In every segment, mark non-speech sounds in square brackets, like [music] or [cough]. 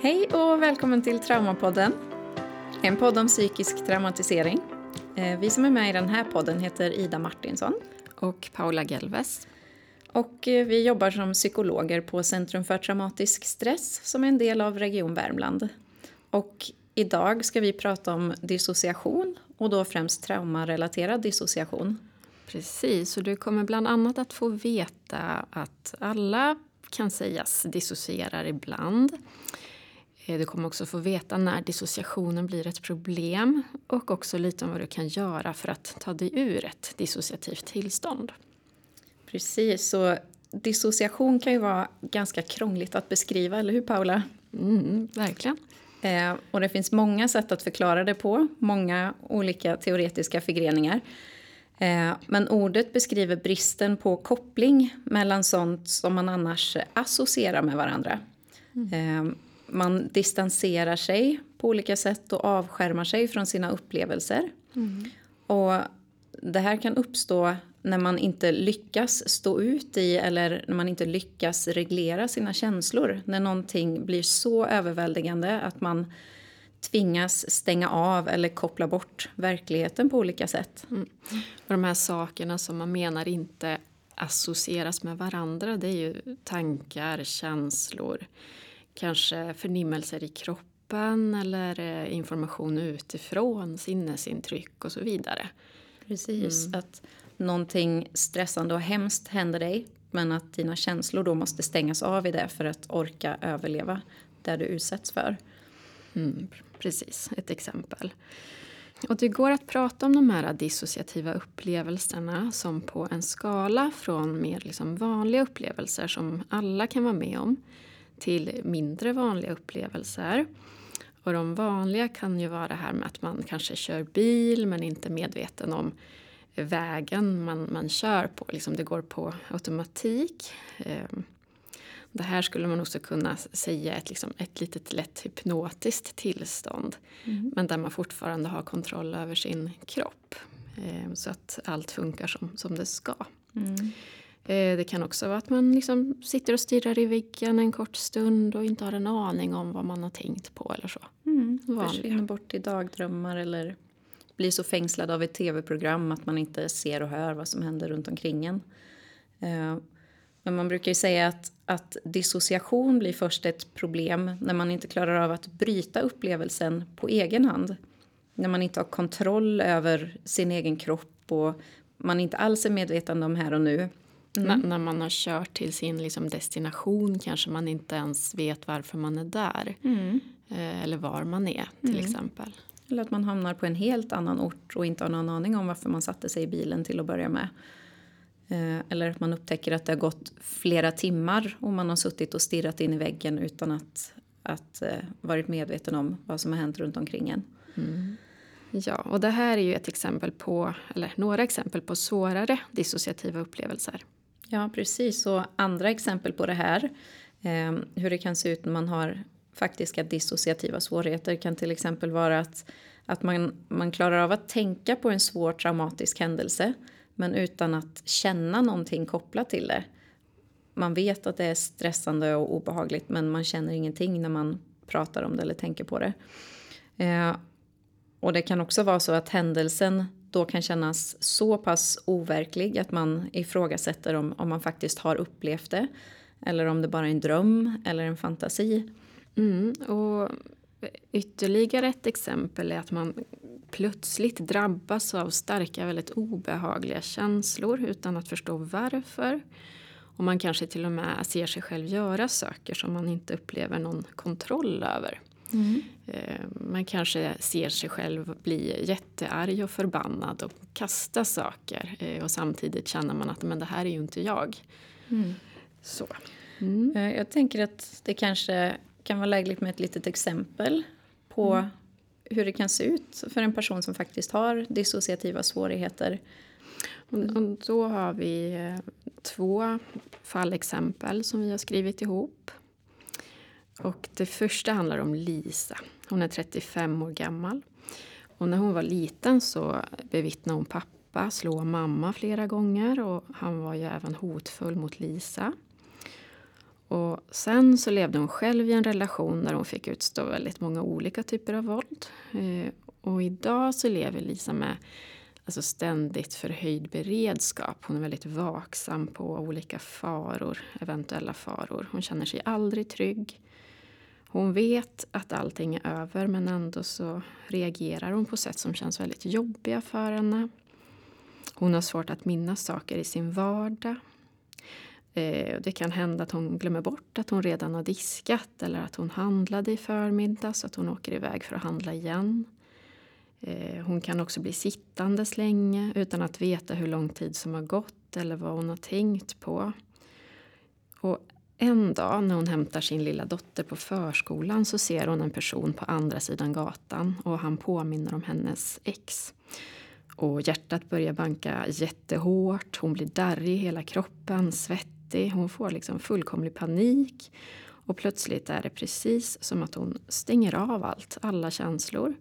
Hej och välkommen till Traumapodden. En podd om psykisk traumatisering. Eh, vi som är med i den här podden heter Ida Martinsson. Och Paula Gelves. Och eh, vi jobbar som psykologer på Centrum för traumatisk stress som är en del av Region Värmland. Och idag ska vi prata om dissociation och då främst traumarelaterad dissociation. Precis, och du kommer bland annat att få veta att alla kan sägas dissocierar ibland. Eh, du kommer också få veta när dissociationen blir ett problem och också lite om vad du kan göra för att ta dig ur ett dissociativt tillstånd. Precis, så dissociation kan ju vara ganska krångligt att beskriva, eller hur Paula? Mm, verkligen. Eh, och det finns många sätt att förklara det på, många olika teoretiska förgreningar. Eh, men ordet beskriver bristen på koppling mellan sånt som man annars associerar med varandra. Mm. Eh, man distanserar sig på olika sätt och avskärmar sig från sina upplevelser. Mm. Och det här kan uppstå när man inte lyckas stå ut i eller när man inte lyckas reglera sina känslor. När någonting blir så överväldigande att man tvingas stänga av eller koppla bort verkligheten på olika sätt. Mm. Och de här sakerna som man menar inte associeras med varandra det är ju tankar, känslor, kanske förnimmelser i kroppen eller eh, information utifrån, sinnesintryck och så vidare. Precis, mm. att någonting stressande och hemskt händer dig men att dina känslor då måste stängas av i det för att orka överleva det du utsätts för. Mm, precis, ett exempel. Och det går att prata om de här dissociativa upplevelserna som på en skala från mer liksom vanliga upplevelser som alla kan vara med om till mindre vanliga upplevelser. Och de vanliga kan ju vara det här med att man kanske kör bil men inte medveten om vägen man, man kör på. Liksom det går på automatik. Ehm, det här skulle man också kunna säga ett, liksom, ett litet lätt hypnotiskt tillstånd. Mm. Men där man fortfarande har kontroll över sin kropp. Ehm, så att allt funkar som, som det ska. Mm. Eh, det kan också vara att man liksom sitter och stirrar i väggen en kort stund och inte har en aning om vad man har tänkt på eller så. Mm, försvinner bort i dagdrömmar eller blir så fängslad av ett tv-program att man inte ser och hör vad som händer runt omkring en. Eh, men man brukar ju säga att, att dissociation blir först ett problem när man inte klarar av att bryta upplevelsen på egen hand. När man inte har kontroll över sin egen kropp och man inte alls är medveten om här och nu. Mm. När man har kört till sin liksom, destination kanske man inte ens vet varför man är där. Mm. Eh, eller var man är till mm. exempel. Eller att man hamnar på en helt annan ort och inte har någon aning om varför man satte sig i bilen till att börja med. Eh, eller att man upptäcker att det har gått flera timmar och man har suttit och stirrat in i väggen utan att, att eh, varit medveten om vad som har hänt runt omkring en. Mm. Ja, och det här är ju ett exempel på, eller några exempel på svårare dissociativa upplevelser. Ja, precis. Och andra exempel på det här, eh, hur det kan se ut när man har faktiska dissociativa svårigheter kan till exempel vara att, att man, man klarar av att tänka på en svår traumatisk händelse men utan att känna någonting kopplat till det. Man vet att det är stressande och obehagligt men man känner ingenting när man pratar om det eller tänker på det. Eh, och det kan också vara så att händelsen då kan kännas så pass overklig att man ifrågasätter om, om man faktiskt har upplevt det. Eller om det bara är en dröm eller en fantasi. Mm, och ytterligare ett exempel är att man plötsligt drabbas av starka, väldigt obehagliga känslor utan att förstå varför. Och man kanske till och med ser sig själv göra saker som man inte upplever någon kontroll över. Mm. Man kanske ser sig själv bli jättearg och förbannad och kasta saker. Eh, och samtidigt känner man att men det här är ju inte jag. Mm. Så. Mm. Eh, jag tänker att det kanske kan vara lägligt med ett litet exempel på mm. hur det kan se ut för en person som faktiskt har dissociativa svårigheter. Och då har vi två fallexempel som vi har skrivit ihop. Och det första handlar om Lisa. Hon är 35 år gammal. Och när hon var liten så bevittnade hon pappa slå mamma flera gånger och han var ju även hotfull mot Lisa. Och sen så levde hon själv i en relation där hon fick utstå väldigt många olika typer av våld. Eh, och idag så lever Lisa med alltså ständigt förhöjd beredskap. Hon är väldigt vaksam på olika faror, eventuella faror. Hon känner sig aldrig trygg. Hon vet att allting är över men ändå så reagerar hon på sätt som känns väldigt jobbiga för henne. Hon har svårt att minnas saker i sin vardag. Eh, det kan hända att hon glömmer bort att hon redan har diskat eller att hon handlade i förmiddag så att hon åker iväg för att handla igen. Eh, hon kan också bli sittandes länge utan att veta hur lång tid som har gått eller vad hon har tänkt på. Och en dag när hon hämtar sin lilla dotter på förskolan så ser hon en person på andra sidan gatan och han påminner om hennes ex. Och hjärtat börjar banka jättehårt, hon blir darrig i hela kroppen, svettig, hon får liksom fullkomlig panik. Och plötsligt är det precis som att hon stänger av allt, alla känslor.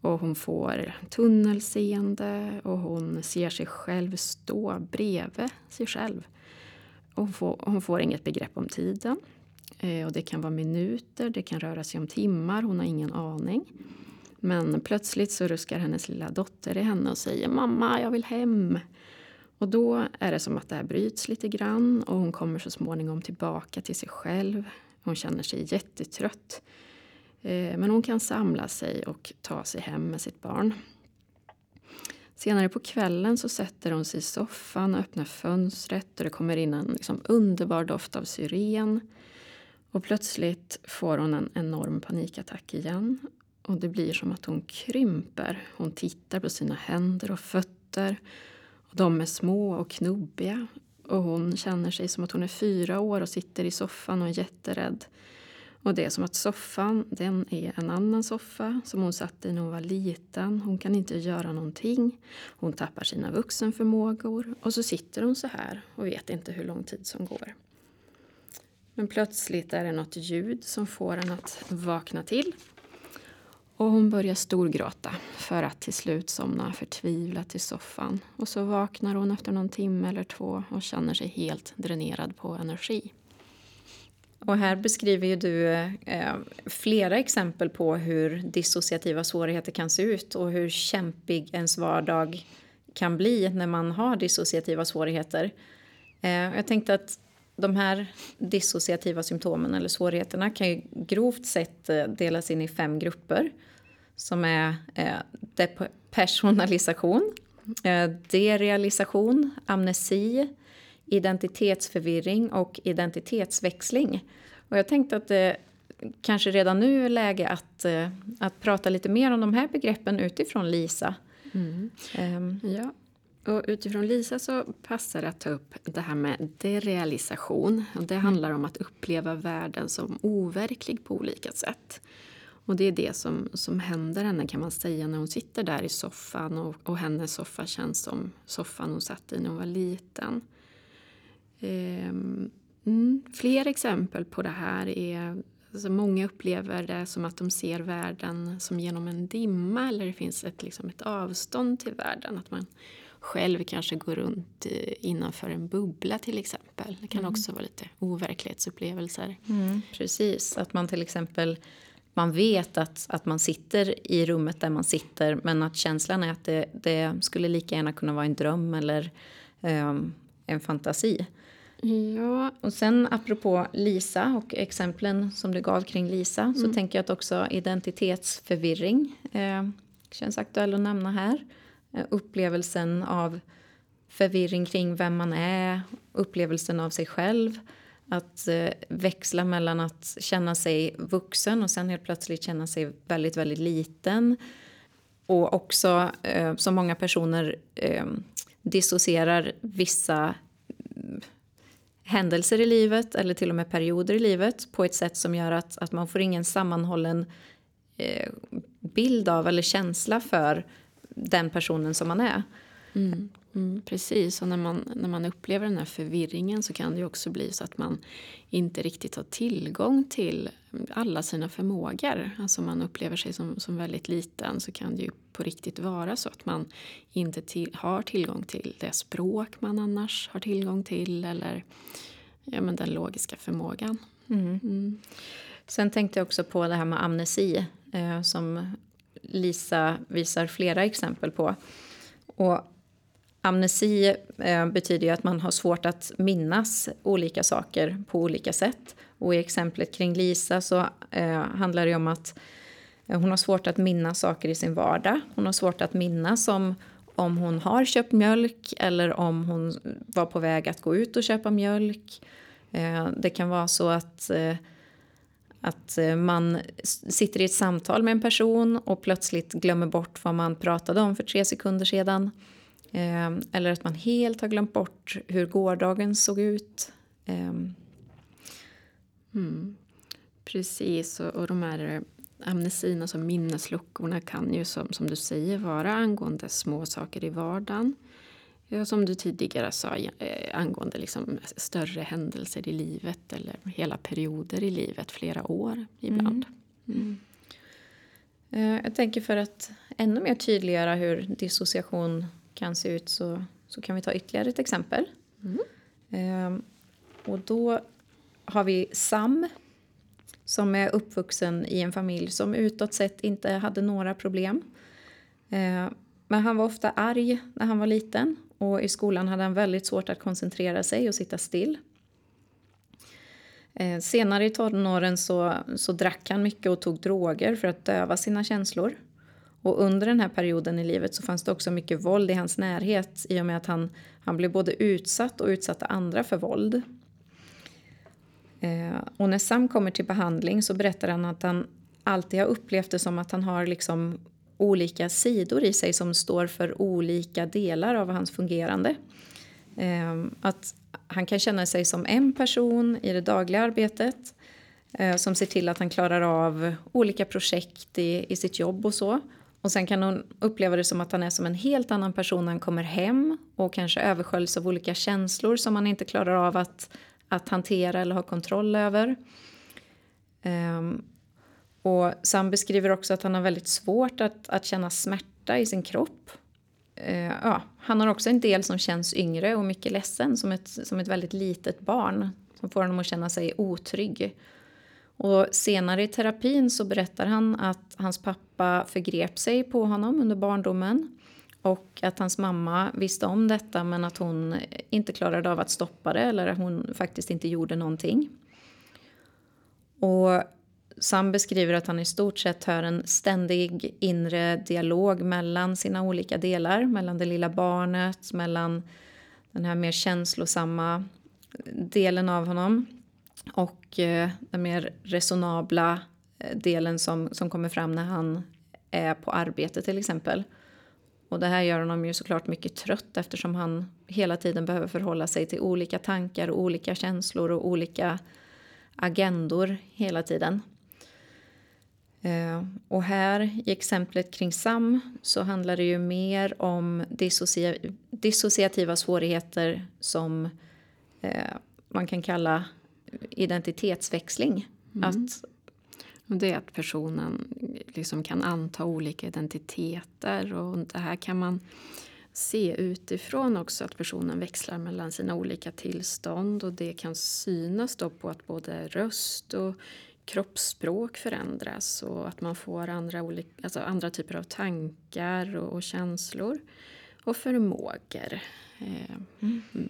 Och hon får tunnelseende och hon ser sig själv stå bredvid sig själv. Hon får, hon får inget begrepp om tiden. Eh, och det kan vara minuter, det kan röra sig om timmar, hon har ingen aning. Men plötsligt så ruskar hennes lilla dotter i henne och säger mamma, jag vill hem. Och då är det som att det här bryts lite grann och hon kommer så småningom tillbaka till sig själv. Hon känner sig jättetrött. Eh, men hon kan samla sig och ta sig hem med sitt barn. Senare på kvällen så sätter hon sig i soffan och öppnar fönstret och det kommer in en liksom underbar doft av syren. Och plötsligt får hon en enorm panikattack igen. Och det blir som att hon krymper. Hon tittar på sina händer och fötter. Och de är små och knubbiga. Och hon känner sig som att hon är fyra år och sitter i soffan och är jätterädd. Och det är som att soffan, den är en annan soffa som hon satt i när hon var liten. Hon kan inte göra någonting. Hon tappar sina vuxenförmågor. Och så sitter hon så här och vet inte hur lång tid som går. Men plötsligt är det något ljud som får henne att vakna till. Och hon börjar storgråta för att till slut somna förtvivlat i soffan. Och så vaknar hon efter någon timme eller två och känner sig helt dränerad på energi. Och här beskriver ju du eh, flera exempel på hur dissociativa svårigheter kan se ut och hur kämpig ens vardag kan bli när man har dissociativa svårigheter. Eh, jag tänkte att de här dissociativa symptomen eller svårigheterna kan ju grovt sett eh, delas in i fem grupper som är eh, depersonalisation, eh, derealisation, amnesi, identitetsförvirring och identitetsväxling. Och jag tänkte att det kanske redan nu är läge att, eh, att prata lite mer om de här begreppen utifrån Lisa. Mm. Um. Ja. Och utifrån Lisa så passar det att ta upp det här med derealisation. Och det mm. handlar om att uppleva världen som overklig på olika sätt. Och det är det som, som händer henne kan man säga när hon sitter där i soffan och, och hennes soffa känns som soffan hon satt i när hon var liten. Ehm, mm, fler exempel på det här är Alltså många upplever det som att de ser världen som genom en dimma eller det finns ett, liksom ett avstånd till världen. Att man själv kanske går runt innanför en bubbla till exempel. Det kan mm. också vara lite overklighetsupplevelser. Mm, precis, att man till exempel man vet att, att man sitter i rummet där man sitter men att känslan är att det, det skulle lika gärna kunna vara en dröm eller um, en fantasi. Ja. Och sen apropå Lisa och exemplen som du gav kring Lisa mm. så tänker jag att också identitetsförvirring eh, känns aktuell att nämna här. Eh, upplevelsen av förvirring kring vem man är, upplevelsen av sig själv. Att eh, växla mellan att känna sig vuxen och sen helt plötsligt känna sig väldigt, väldigt liten. Och också, eh, som många personer eh, dissocierar vissa händelser i livet eller till och med perioder i livet på ett sätt som gör att, att man får ingen sammanhållen eh, bild av eller känsla för den personen som man är. Mm, mm, precis, och när man, när man upplever den här förvirringen så kan det också bli så att man inte riktigt har tillgång till alla sina förmågor. Alltså man upplever sig som, som väldigt liten så kan det ju på riktigt vara så att man inte till, har tillgång till det språk man annars har tillgång till eller ja, men den logiska förmågan. Mm. Sen tänkte jag också på det här med amnesi eh, som Lisa visar flera exempel på. Och amnesi eh, betyder ju att man har svårt att minnas olika saker på olika sätt. Och i exemplet kring Lisa så eh, handlar det om att eh, hon har svårt att minnas saker i sin vardag. Hon har svårt att minnas om, om hon har köpt mjölk eller om hon var på väg att gå ut och köpa mjölk. Eh, det kan vara så att eh, att eh, man sitter i ett samtal med en person och plötsligt glömmer bort vad man pratade om för tre sekunder sedan. Eh, eller att man helt har glömt bort hur gårdagen såg ut. Eh. Mm. Precis, och, och de här amnesin, alltså minnesluckorna kan ju som, som du säger vara angående små saker i vardagen. Ja, som du tidigare sa eh, angående liksom större händelser i livet eller hela perioder i livet, flera år ibland. Mm. Mm. Jag tänker för att ännu mer tydliggöra hur dissociation kan se ut så, så kan vi ta ytterligare ett exempel. Mm. Ehm, och då har vi Sam som är uppvuxen i en familj som utåt sett inte hade några problem. Ehm, men han var ofta arg när han var liten och i skolan hade han väldigt svårt att koncentrera sig och sitta still. Ehm, senare i tonåren så, så drack han mycket och tog droger för att döva sina känslor. Och under den här perioden i livet så fanns det också mycket våld i hans närhet i och med att han, han blev både utsatt och utsatte andra för våld. Eh, och när Sam kommer till behandling så berättar han att han alltid har upplevt det som att han har liksom olika sidor i sig som står för olika delar av hans fungerande. Eh, att han kan känna sig som en person i det dagliga arbetet eh, som ser till att han klarar av olika projekt i, i sitt jobb och så. Och sen kan hon uppleva det som att han är som en helt annan person när han kommer hem och kanske översköljs av olika känslor som han inte klarar av att, att hantera eller ha kontroll över. Um, och Sam beskriver också att han har väldigt svårt att, att känna smärta i sin kropp. Uh, ja, han har också en del som känns yngre och mycket ledsen som ett, som ett väldigt litet barn som får honom att känna sig otrygg. Och senare i terapin så berättar han att hans pappa förgrep sig på honom under barndomen. Och att hans mamma visste om detta men att hon inte klarade av att stoppa det eller att hon faktiskt inte gjorde någonting. Och Sam beskriver att han i stort sett hör en ständig inre dialog mellan sina olika delar. Mellan det lilla barnet, mellan den här mer känslosamma delen av honom och eh, den mer resonabla eh, delen som, som kommer fram när han är på arbete till exempel. Och det här gör honom ju såklart mycket trött eftersom han hela tiden behöver förhålla sig till olika tankar och olika känslor och olika agendor hela tiden. Eh, och här i exemplet kring Sam så handlar det ju mer om dissociativa svårigheter som man kan kalla identitetsväxling. Mm. Att, det är att personen liksom kan anta olika identiteter och det här kan man se utifrån också att personen växlar mellan sina olika tillstånd och det kan synas då på att både röst och kroppsspråk förändras och att man får andra, olika, alltså andra typer av tankar och, och känslor och förmågor. Eh, mm. Mm.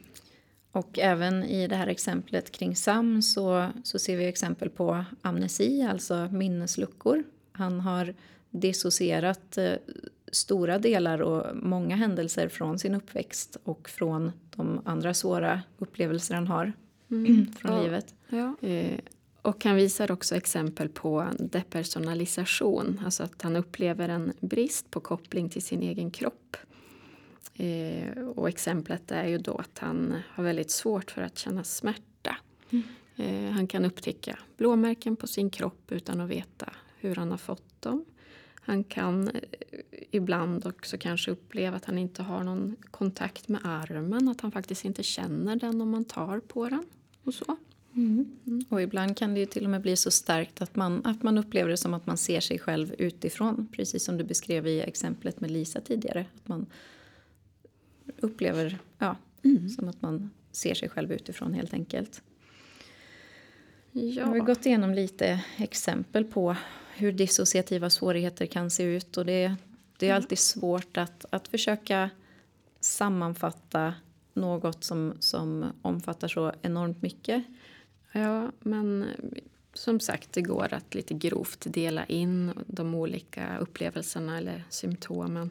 Och även i det här exemplet kring Sam så, så ser vi exempel på amnesi, alltså minnesluckor. Han har dissocierat eh, stora delar och många händelser från sin uppväxt och från de andra svåra upplevelser han har mm. [clears throat] från ja. livet. Ja. Eh, och han visar också exempel på depersonalisation, alltså att han upplever en brist på koppling till sin egen kropp. Eh, och exemplet är ju då att han har väldigt svårt för att känna smärta. Mm. Eh, han kan upptäcka blåmärken på sin kropp utan att veta hur han har fått dem. Han kan eh, ibland också kanske uppleva att han inte har någon kontakt med armen, att han faktiskt inte känner den om man tar på den. och så. Mm. Mm. Och ibland kan det ju till och med bli så starkt att man, att man upplever det som att man ser sig själv utifrån. Precis som du beskrev i exemplet med Lisa tidigare. Att man upplever ja, mm. som att man ser sig själv utifrån helt enkelt. Ja. Vi har gått igenom lite exempel på hur dissociativa svårigheter kan se ut. Och det, det är mm. alltid svårt att, att försöka sammanfatta något som, som omfattar så enormt mycket. Ja, men som sagt, det går att lite grovt dela in de olika upplevelserna eller symptomen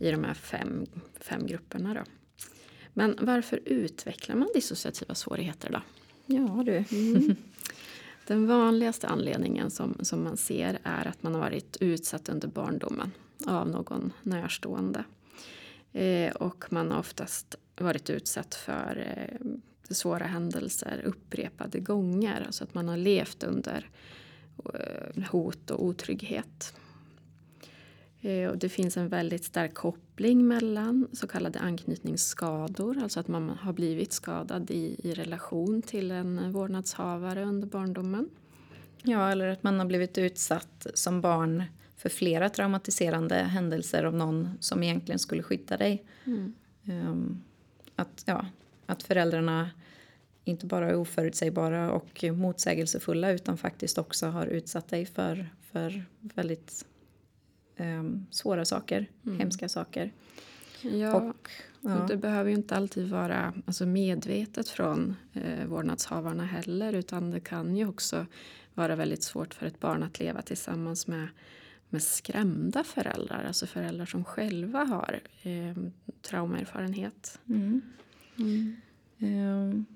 i de här fem, fem grupperna. Då. Men varför utvecklar man dissociativa svårigheter då? Ja du. Mm. [laughs] Den vanligaste anledningen som, som man ser är att man har varit utsatt under barndomen av någon närstående. Eh, och man har oftast varit utsatt för eh, svåra händelser upprepade gånger. Alltså att man har levt under eh, hot och otrygghet. Eh, och det finns en väldigt stark koppling mellan så kallade anknytningsskador, alltså att man har blivit skadad i, i relation till en vårdnadshavare under barndomen. Ja, eller att man har blivit utsatt som barn för flera traumatiserande händelser av någon som egentligen skulle skydda dig. Mm. Um, att, ja, att föräldrarna inte bara är oförutsägbara och motsägelsefulla utan faktiskt också har utsatt dig för, för väldigt um, svåra saker, mm. hemska saker. Ja, och, ja. och det behöver ju inte alltid vara alltså medvetet från eh, vårdnadshavarna heller utan det kan ju också vara väldigt svårt för ett barn att leva tillsammans med, med skrämda föräldrar, alltså föräldrar som själva har eh, traumaerfarenhet. Mm. Mm. Um,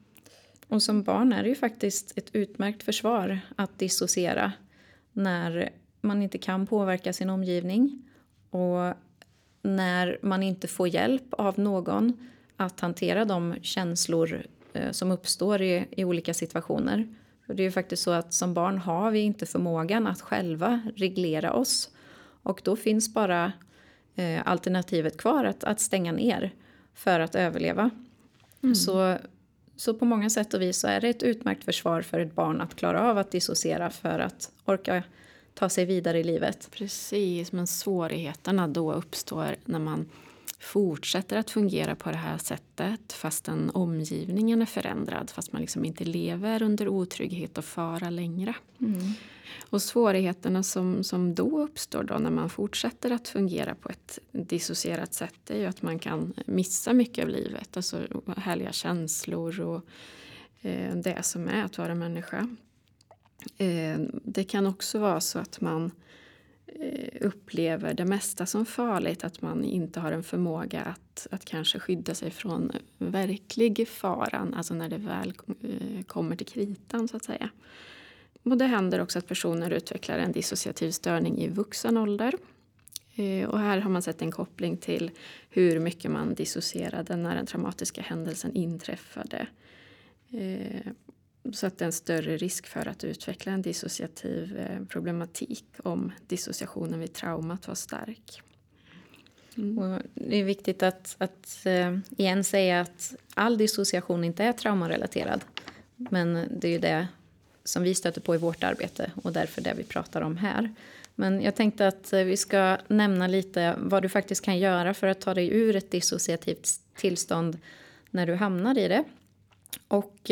och som barn är det ju faktiskt ett utmärkt försvar att dissociera när man inte kan påverka sin omgivning och när man inte får hjälp av någon att hantera de känslor eh, som uppstår i, i olika situationer. För det är ju faktiskt så att som barn har vi inte förmågan att själva reglera oss. Och då finns bara eh, alternativet kvar att, att stänga ner för att överleva. Mm. Så, så på många sätt och vis så är det ett utmärkt försvar för ett barn att klara av att dissociera för att orka ta sig vidare i livet. Precis, men svårigheterna då uppstår när man fortsätter att fungera på det här sättet fastän omgivningen är förändrad, fast man liksom inte lever under otrygghet och fara längre. Mm. Och svårigheterna som, som då uppstår då när man fortsätter att fungera på ett dissocierat sätt är ju att man kan missa mycket av livet, alltså härliga känslor och eh, det som är att vara människa. Eh, det kan också vara så att man eh, upplever det mesta som farligt. Att man inte har en förmåga att, att kanske skydda sig från verklig faran. Alltså när det väl eh, kommer till kritan så att säga. Och det händer också att personer utvecklar en dissociativ störning i vuxen ålder. Och här har man sett en koppling till hur mycket man dissocierade när den traumatiska händelsen inträffade. Så att det är en större risk för att utveckla en dissociativ eh, problematik om dissociationen vid traumat var stark. Mm. det är viktigt att, att äh, igen säga att all dissociation inte är traumarelaterad. Men det är ju det som vi stöter på i vårt arbete och därför det vi pratar om här. Men jag tänkte att eh, vi ska nämna lite vad du faktiskt kan göra för att ta dig ur ett dissociativt tillstånd när du hamnar i det. Och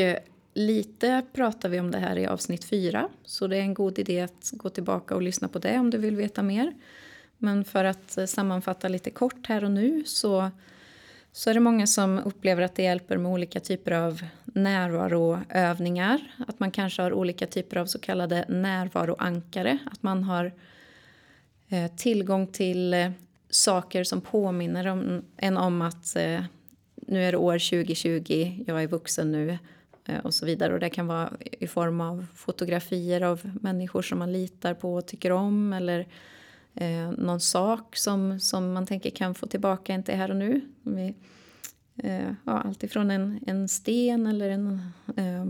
Lite pratar vi om det här i avsnitt 4, så det är en god idé att gå tillbaka och lyssna på det om du vill veta mer. Men för att eh, sammanfatta lite kort här och nu så, så är det många som upplever att det hjälper med olika typer av närvaroövningar. Att man kanske har olika typer av så kallade närvaroankare. Att man har eh, tillgång till eh, saker som påminner om, en om att nu är det år 2020, jag är vuxen nu Eh, och så vidare. Och det kan vara i form av fotografier av människor som man litar på och tycker om eller eh, någon sak som, som man tänker kan få tillbaka, inte här och nu. Vi, eh, ja, allt ifrån en, en sten eller en eh,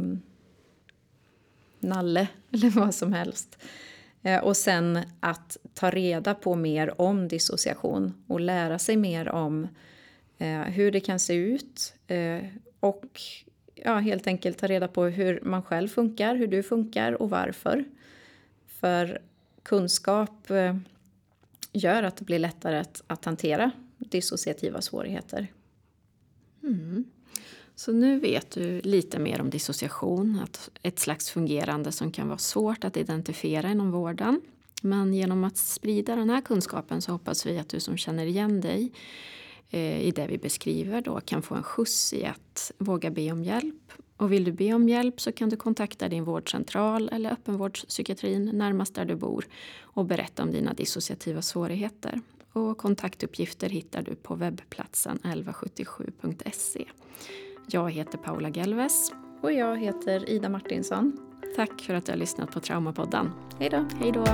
nalle [laughs] eller vad som helst. Eh, och sen att ta reda på mer om dissociation och lära sig mer om eh, hur det kan se ut eh, och ja, helt enkelt ta reda på hur man själv funkar, hur du funkar och varför. För kunskap eh, gör att det blir lättare att, att hantera dissociativa svårigheter. Mm. Så nu vet du lite mer om dissociation, att ett slags fungerande som kan vara svårt att identifiera inom vården. Men genom att sprida den här kunskapen så hoppas vi att du som känner igen dig i det vi beskriver då kan få en skjuts i att våga be om hjälp. Och vill du be om hjälp så kan du kontakta din vårdcentral eller öppenvårdspsykiatrin närmast där du bor och berätta om dina dissociativa svårigheter. Och kontaktuppgifter hittar du på webbplatsen 1177.se. Jag heter Paula Gelves. Och jag heter Ida Martinsson. Tack för att du har lyssnat på Traumapodden. Hej då. Hej då.